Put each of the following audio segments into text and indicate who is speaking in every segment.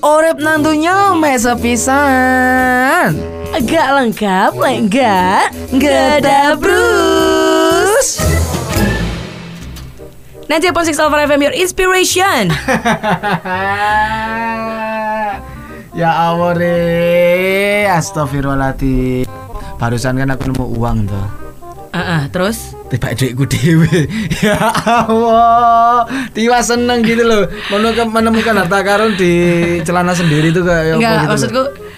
Speaker 1: Orep nantunya mesa pisan.
Speaker 2: Agak lengkap, enggak? Gada Bruce. Nanti pun Six Alpha FM your inspiration.
Speaker 1: ya Allah astagfirullahaladzim. Barusan kan aku nemu uang tuh.
Speaker 2: Ah, ah, terus?
Speaker 1: Tiba duitku dewe. ya Allah, tiba seneng gitu loh. Menemukan, harta karun di celana sendiri tuh kayak
Speaker 2: Enggak,
Speaker 1: gitu loh.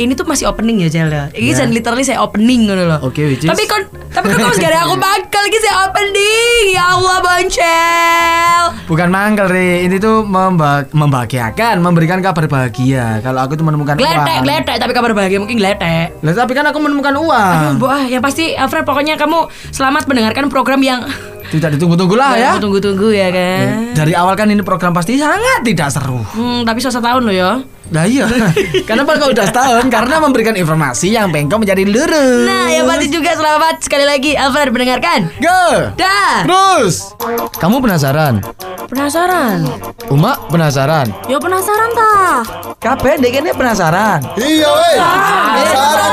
Speaker 2: Ini tuh masih opening ya Jel ya. Ini yeah. literally saya opening gitu loh.
Speaker 1: Oke, which is-
Speaker 2: Tapi kan tapi kan kalau sekarang aku bakal lagi saya opening. Ya Allah boncel.
Speaker 1: Bukan mangkel re, ini tuh memba membahagiakan, memberikan kabar bahagia. Kalau aku tuh menemukan
Speaker 2: Gletek,
Speaker 1: uang.
Speaker 2: gletek tapi kabar bahagia mungkin gletek.
Speaker 1: Lah tapi kan aku menemukan uang.
Speaker 2: Aduh, ah, yang pasti Alfred pokoknya kamu selamat mendengarkan program yang
Speaker 1: Tidak ditunggu-tunggu lah ya.
Speaker 2: Tunggu-tunggu ya kan.
Speaker 1: Dari awal kan ini program pasti sangat tidak seru.
Speaker 2: Hmm, tapi sudah setahun loh ya.
Speaker 1: Nah iya. Kenapa kau udah setahun? Karena memberikan informasi yang bengkok menjadi lurus.
Speaker 2: Nah, yang pasti juga selamat sekali lagi Alfred mendengarkan.
Speaker 1: Go.
Speaker 2: Dah.
Speaker 1: Terus. Kamu penasaran?
Speaker 2: Penasaran?
Speaker 1: Uma penasaran?
Speaker 2: Ya penasaran tah.
Speaker 1: Kabeh ini penasaran.
Speaker 3: Iya, weh. Penasaran?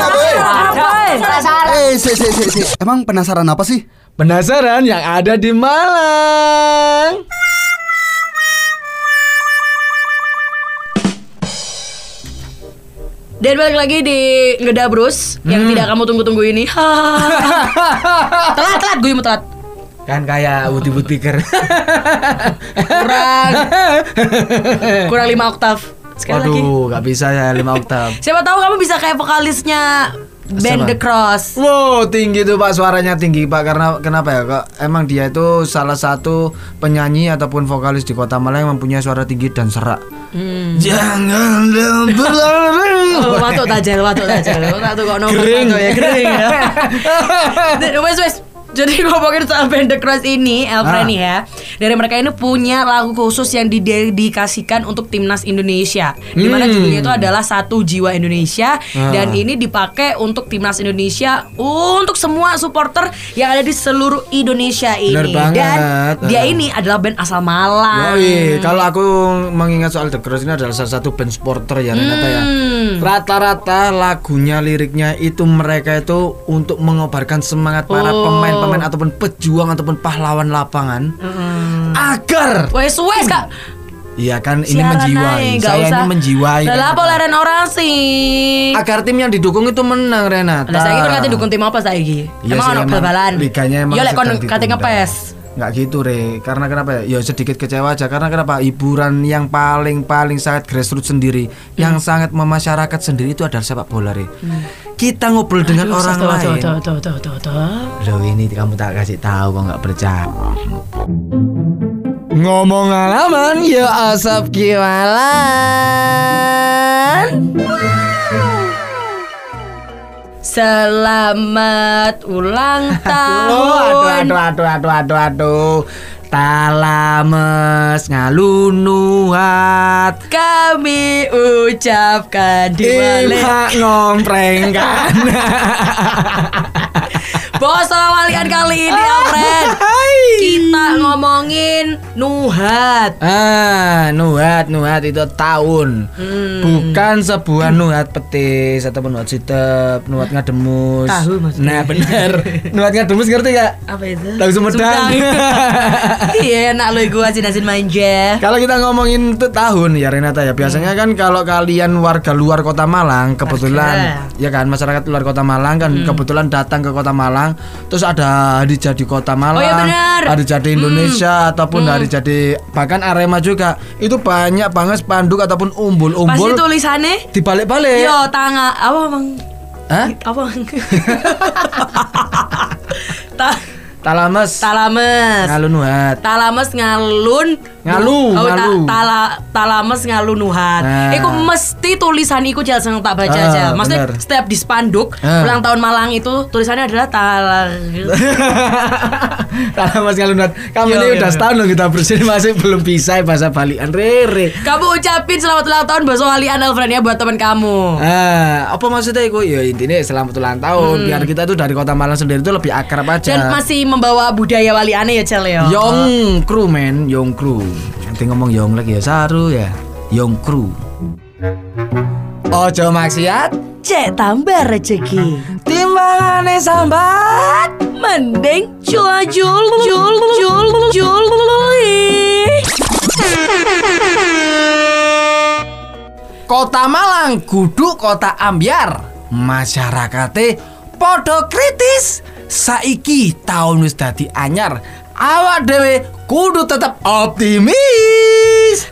Speaker 2: Penasaran.
Speaker 3: Eh, si, si, si, si. Emang penasaran apa sih?
Speaker 1: Penasaran yang ada di Malang.
Speaker 2: Dan balik lagi di Ngeda Brus yang tidak kamu tunggu-tunggu ini. telat, telat, gue mau telat.
Speaker 1: Kan kayak Woody Woodpecker.
Speaker 2: Kurang kurang 5 oktav. Sekali lagi.
Speaker 1: Waduh, nggak bisa ya 5 oktav.
Speaker 2: Siapa tahu kamu bisa kayak vokalisnya band? The Cross.
Speaker 1: Wow, tinggi tuh Pak suaranya tinggi Pak karena kenapa ya Kak? Emang dia itu salah satu penyanyi ataupun vokalis di Kota Malang yang mempunyai suara tinggi dan serak.
Speaker 2: Hmm.
Speaker 1: Jangan berlari.
Speaker 2: Oh, watuk tajel, watuk tajel. Watuk kok nomor ya, kering ya. wes wes. Jadi ngomongin soal band The Cross ini, Elfra
Speaker 1: Ah.
Speaker 2: nih ya. Dari mereka ini punya lagu khusus yang didedikasikan untuk timnas Indonesia. Di mana
Speaker 1: Hmm.
Speaker 2: judulnya itu adalah Satu Jiwa Indonesia
Speaker 1: Ah.
Speaker 2: dan ini dipakai untuk timnas Indonesia untuk semua supporter yang ada di seluruh Indonesia ini.
Speaker 1: Bener banget.
Speaker 2: Dan dia
Speaker 1: Ah.
Speaker 2: ini adalah band asal Malang.
Speaker 1: Yoi, kalau aku mengingat soal The Cross ini adalah salah satu band supporter ya Renata ya.
Speaker 2: Hmm.
Speaker 1: Rata-rata lagunya, liriknya itu mereka itu untuk mengobarkan semangat para
Speaker 2: Oh.
Speaker 1: Pemain-pemain ataupun pejuang ataupun pahlawan lapangan
Speaker 2: Hmm.
Speaker 1: agar
Speaker 2: Wes wes kak.
Speaker 1: Iya kan ini
Speaker 2: Siaran
Speaker 1: menjiwai.
Speaker 2: nggak
Speaker 1: Saya
Speaker 2: usah.
Speaker 1: ini menjiwai.
Speaker 2: Lah
Speaker 1: Renata.
Speaker 2: apa leren orang sih?
Speaker 1: Agar tim yang didukung itu menang Renata.
Speaker 2: Lah saiki kon kate dukung tim apa saiki?
Speaker 1: Iya
Speaker 2: emang ono
Speaker 1: emang
Speaker 2: bal-balan.
Speaker 1: liganya emang
Speaker 2: Yo lek kon kate ngepes.
Speaker 1: Nggak gitu re. Karena kenapa ya? Ya sedikit kecewa aja. Karena kenapa? Hiburan yang paling-paling sangat grassroots sendiri Yang sangat memasyarakat sendiri Itu adalah sepak bola re. Kita ngobrol dengan
Speaker 2: Aduh,
Speaker 1: orang
Speaker 2: tuh,
Speaker 1: lain.
Speaker 2: Tuh, tuh, tuh, tuh, tuh.
Speaker 1: Loh ini kamu tak kasih tahu kok nggak percaya. Ngomong alaman ya asap kiwalan
Speaker 2: Selamat ulang
Speaker 1: Oh, aduh,
Speaker 2: tahun.
Speaker 1: aduh, aduh, aduh, aduh, aduh. Talames ngalunuhat
Speaker 2: Kami ucapkan di balik
Speaker 1: ngomprengkan
Speaker 2: Bos walian kali ini Alfred Kita ngomongin Nuhat
Speaker 1: Ah, nuhat, nuhat itu tahun
Speaker 2: Hmm.
Speaker 1: Bukan sebuah nuhat petis Ataupun nuhat sitep, nuhat ngademus
Speaker 2: Tahu maksudnya.
Speaker 1: Nah bener Nuhat ngademus ngerti gak?
Speaker 2: Apa itu?
Speaker 1: Tahu Sumedang.
Speaker 2: Iya enak lo gue asin-asin manja
Speaker 1: Kalau kita ngomongin itu tahun ya Renata ya Biasanya kan kalau kalian warga luar kota Malang Kebetulan
Speaker 2: Warga.
Speaker 1: Ya kan masyarakat luar kota Malang kan Kebetulan datang ke kota Malang Terus ada hari jadi kota Malang
Speaker 2: Oh, iya benar.
Speaker 1: Hari jadi Indonesia Ataupun hari jadi Bahkan Arema juga. Itu banyak banget spanduk ataupun umbul-umbul
Speaker 2: tulisannya?
Speaker 1: Dibalik-balik.
Speaker 2: Yo tanga Apa bang
Speaker 1: Hah?
Speaker 2: Apa
Speaker 1: Talames
Speaker 2: Talames
Speaker 1: Ngalun nuhat
Speaker 2: Talames ngalun
Speaker 1: Ngalu,
Speaker 2: oh, ta-
Speaker 1: ngalu.
Speaker 2: tala, talames ngalunuhan
Speaker 1: Nah.
Speaker 2: Iku mesti tulisan iku sing tak baca
Speaker 1: Ah,
Speaker 2: aja Maksudnya
Speaker 1: bener.
Speaker 2: setiap di spanduk
Speaker 1: Ah.
Speaker 2: Ulang tahun Malang itu tulisannya adalah tala
Speaker 1: Talames ngalun nuhat Kamu
Speaker 2: Yo,
Speaker 1: ini
Speaker 2: yo,
Speaker 1: udah
Speaker 2: yo.
Speaker 1: setahun loh kita bersini Masih belum bisa bahasa Balian Rere
Speaker 2: Kamu ucapin selamat ulang tahun Bahasa walian Alfred ya buat teman kamu
Speaker 1: Ah, apa maksudnya itu? Ya intinya selamat ulang tahun. Biar kita tuh dari kota Malang sendiri tuh lebih akrab aja.
Speaker 2: Dan masih membawa budaya waliane ya Cel ya
Speaker 1: Yong crew men, Yong crew. Nanti ngomong Yong lagi ya saru ya. Yongkru. Ojo maksiat,
Speaker 2: Cek tambah rezeki.
Speaker 1: timbangane sambat.
Speaker 2: Mending jul jul jul jul jul
Speaker 1: Kota Malang kudu kota ambyar. Masyarakate podo kritis. Saiki tahun wis dadi anyar. Awak dhewe kudu tetep optimis.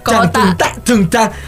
Speaker 2: Kota-
Speaker 1: dung, tak, dung.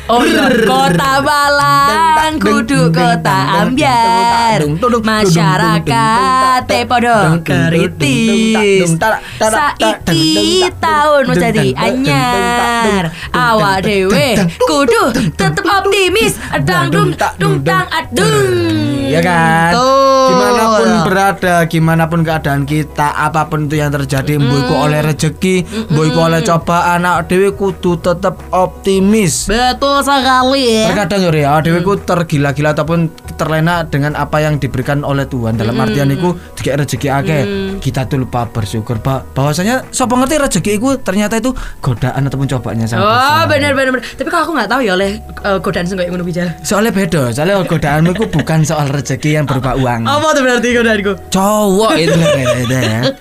Speaker 2: Oh iya, kota Malang kudu kota ambyar. Masyarakat podo kritis. Saiki tahun wis dadi anyar. Awak dhewe kudu tetep optimis. Dang dung dung dang adung.
Speaker 1: Ya kan?
Speaker 2: Betul.
Speaker 1: Di mana pun berada, gimana pun keadaan kita, apa pun itu yang terjadi, mbok iku oleh rezeki, mbok iku oleh cobaan, awak dhewe kudu tetep optimis.
Speaker 2: Betul sekali ya.
Speaker 1: Terkadang yo ya, dhewe ku tergila-gila ataupun terlena dengan apa yang diberikan oleh Tuhan. Dalam artian iku dikek rezeki akeh. Kita tuh lupa bersyukur bah bahwasanya sapa ngerti rezeki iku ternyata itu godaan ataupun cobaannya sang
Speaker 2: Oh bener bener. Tapi kalau aku nggak tahu ya oleh eh, godaan sing kayak ngono bijal.
Speaker 1: Soalnya beda, soalnya godaanmu itu bukan soal rezeki yang berupa uang.
Speaker 2: Apa tuh berarti godaanku?
Speaker 1: Cowok itu itu ya.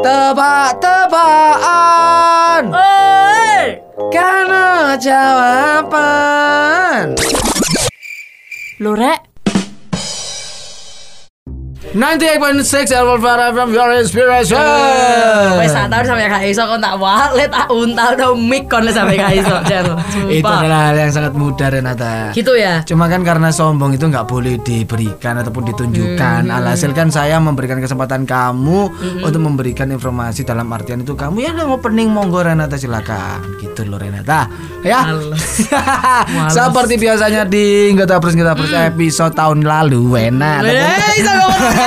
Speaker 1: Tebak-tebakan
Speaker 2: Oi.
Speaker 1: karena jawaban.
Speaker 2: Lu rek
Speaker 1: 98.6 Elval Farah from your inspiration.
Speaker 2: Wes sak tahun sampai gak iso kon tak wale tak untal tau mic kon sampai gak iso.
Speaker 1: Itu adalah hal yang sangat mudah Renata.
Speaker 2: Gitu ya.
Speaker 1: Cuma kan karena sombong itu nggak boleh diberikan ataupun ditunjukkan. Alhasil kan saya memberikan kesempatan kamu untuk memberikan informasi dalam artian itu kamu ya yang opening monggo Renata silakan. Gitu loh Renata. Ya. Seperti biasanya di nggak tahu nggak tahu episode tahun lalu Wena.
Speaker 2: Eh,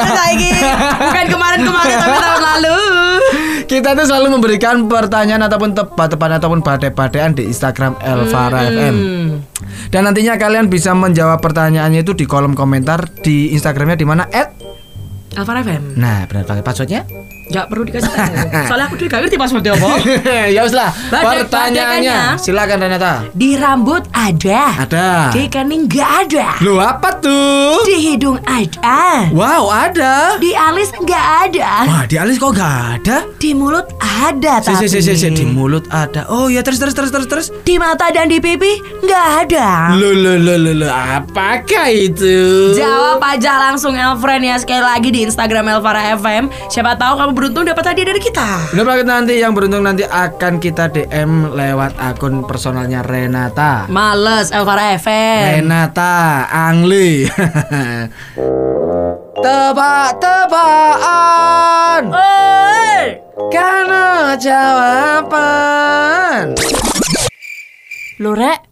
Speaker 2: saiki. Bukan kemarin-kemarin tapi tahun lalu.
Speaker 1: Kita tuh selalu memberikan pertanyaan ataupun tebak-tebakan ataupun badai-badaian di Instagram Elvara FM. Dan nantinya kalian bisa menjawab pertanyaannya itu di kolom komentar di Instagramnya di mana? At
Speaker 2: Alvar FM.
Speaker 1: Nah, benar pakai passwordnya?
Speaker 2: Gak perlu dikasih tahu. Soalnya aku juga gak ngerti passwordnya apa.
Speaker 1: ya wis lah. Pertanyaannya, silakan Renata.
Speaker 2: Di rambut ada.
Speaker 1: Ada.
Speaker 2: Di kening gak ada.
Speaker 1: Lu apa tuh?
Speaker 2: Di hidung ada.
Speaker 1: Wow, ada.
Speaker 2: Di alis nggak ada.
Speaker 1: Wah, di alis kok gak ada?
Speaker 2: Di mulut ada
Speaker 1: Si,
Speaker 2: tapi.
Speaker 1: si, si, si, si, di mulut ada. Oh ya terus terus terus terus terus.
Speaker 2: Di mata dan di pipi nggak ada.
Speaker 1: Lu lu lu lu lu apakah itu?
Speaker 2: Jawab aja langsung Elfriend ya sekali lagi di Instagram Elvara FM. Siapa tahu kamu beruntung dapat hadiah dari kita.
Speaker 1: Udah paket nanti yang beruntung nanti akan kita DM lewat akun personalnya Renata.
Speaker 2: Males Elvara FM.
Speaker 1: Renata Angli. Tebak-tebakan karena jawaban.
Speaker 2: Lu rek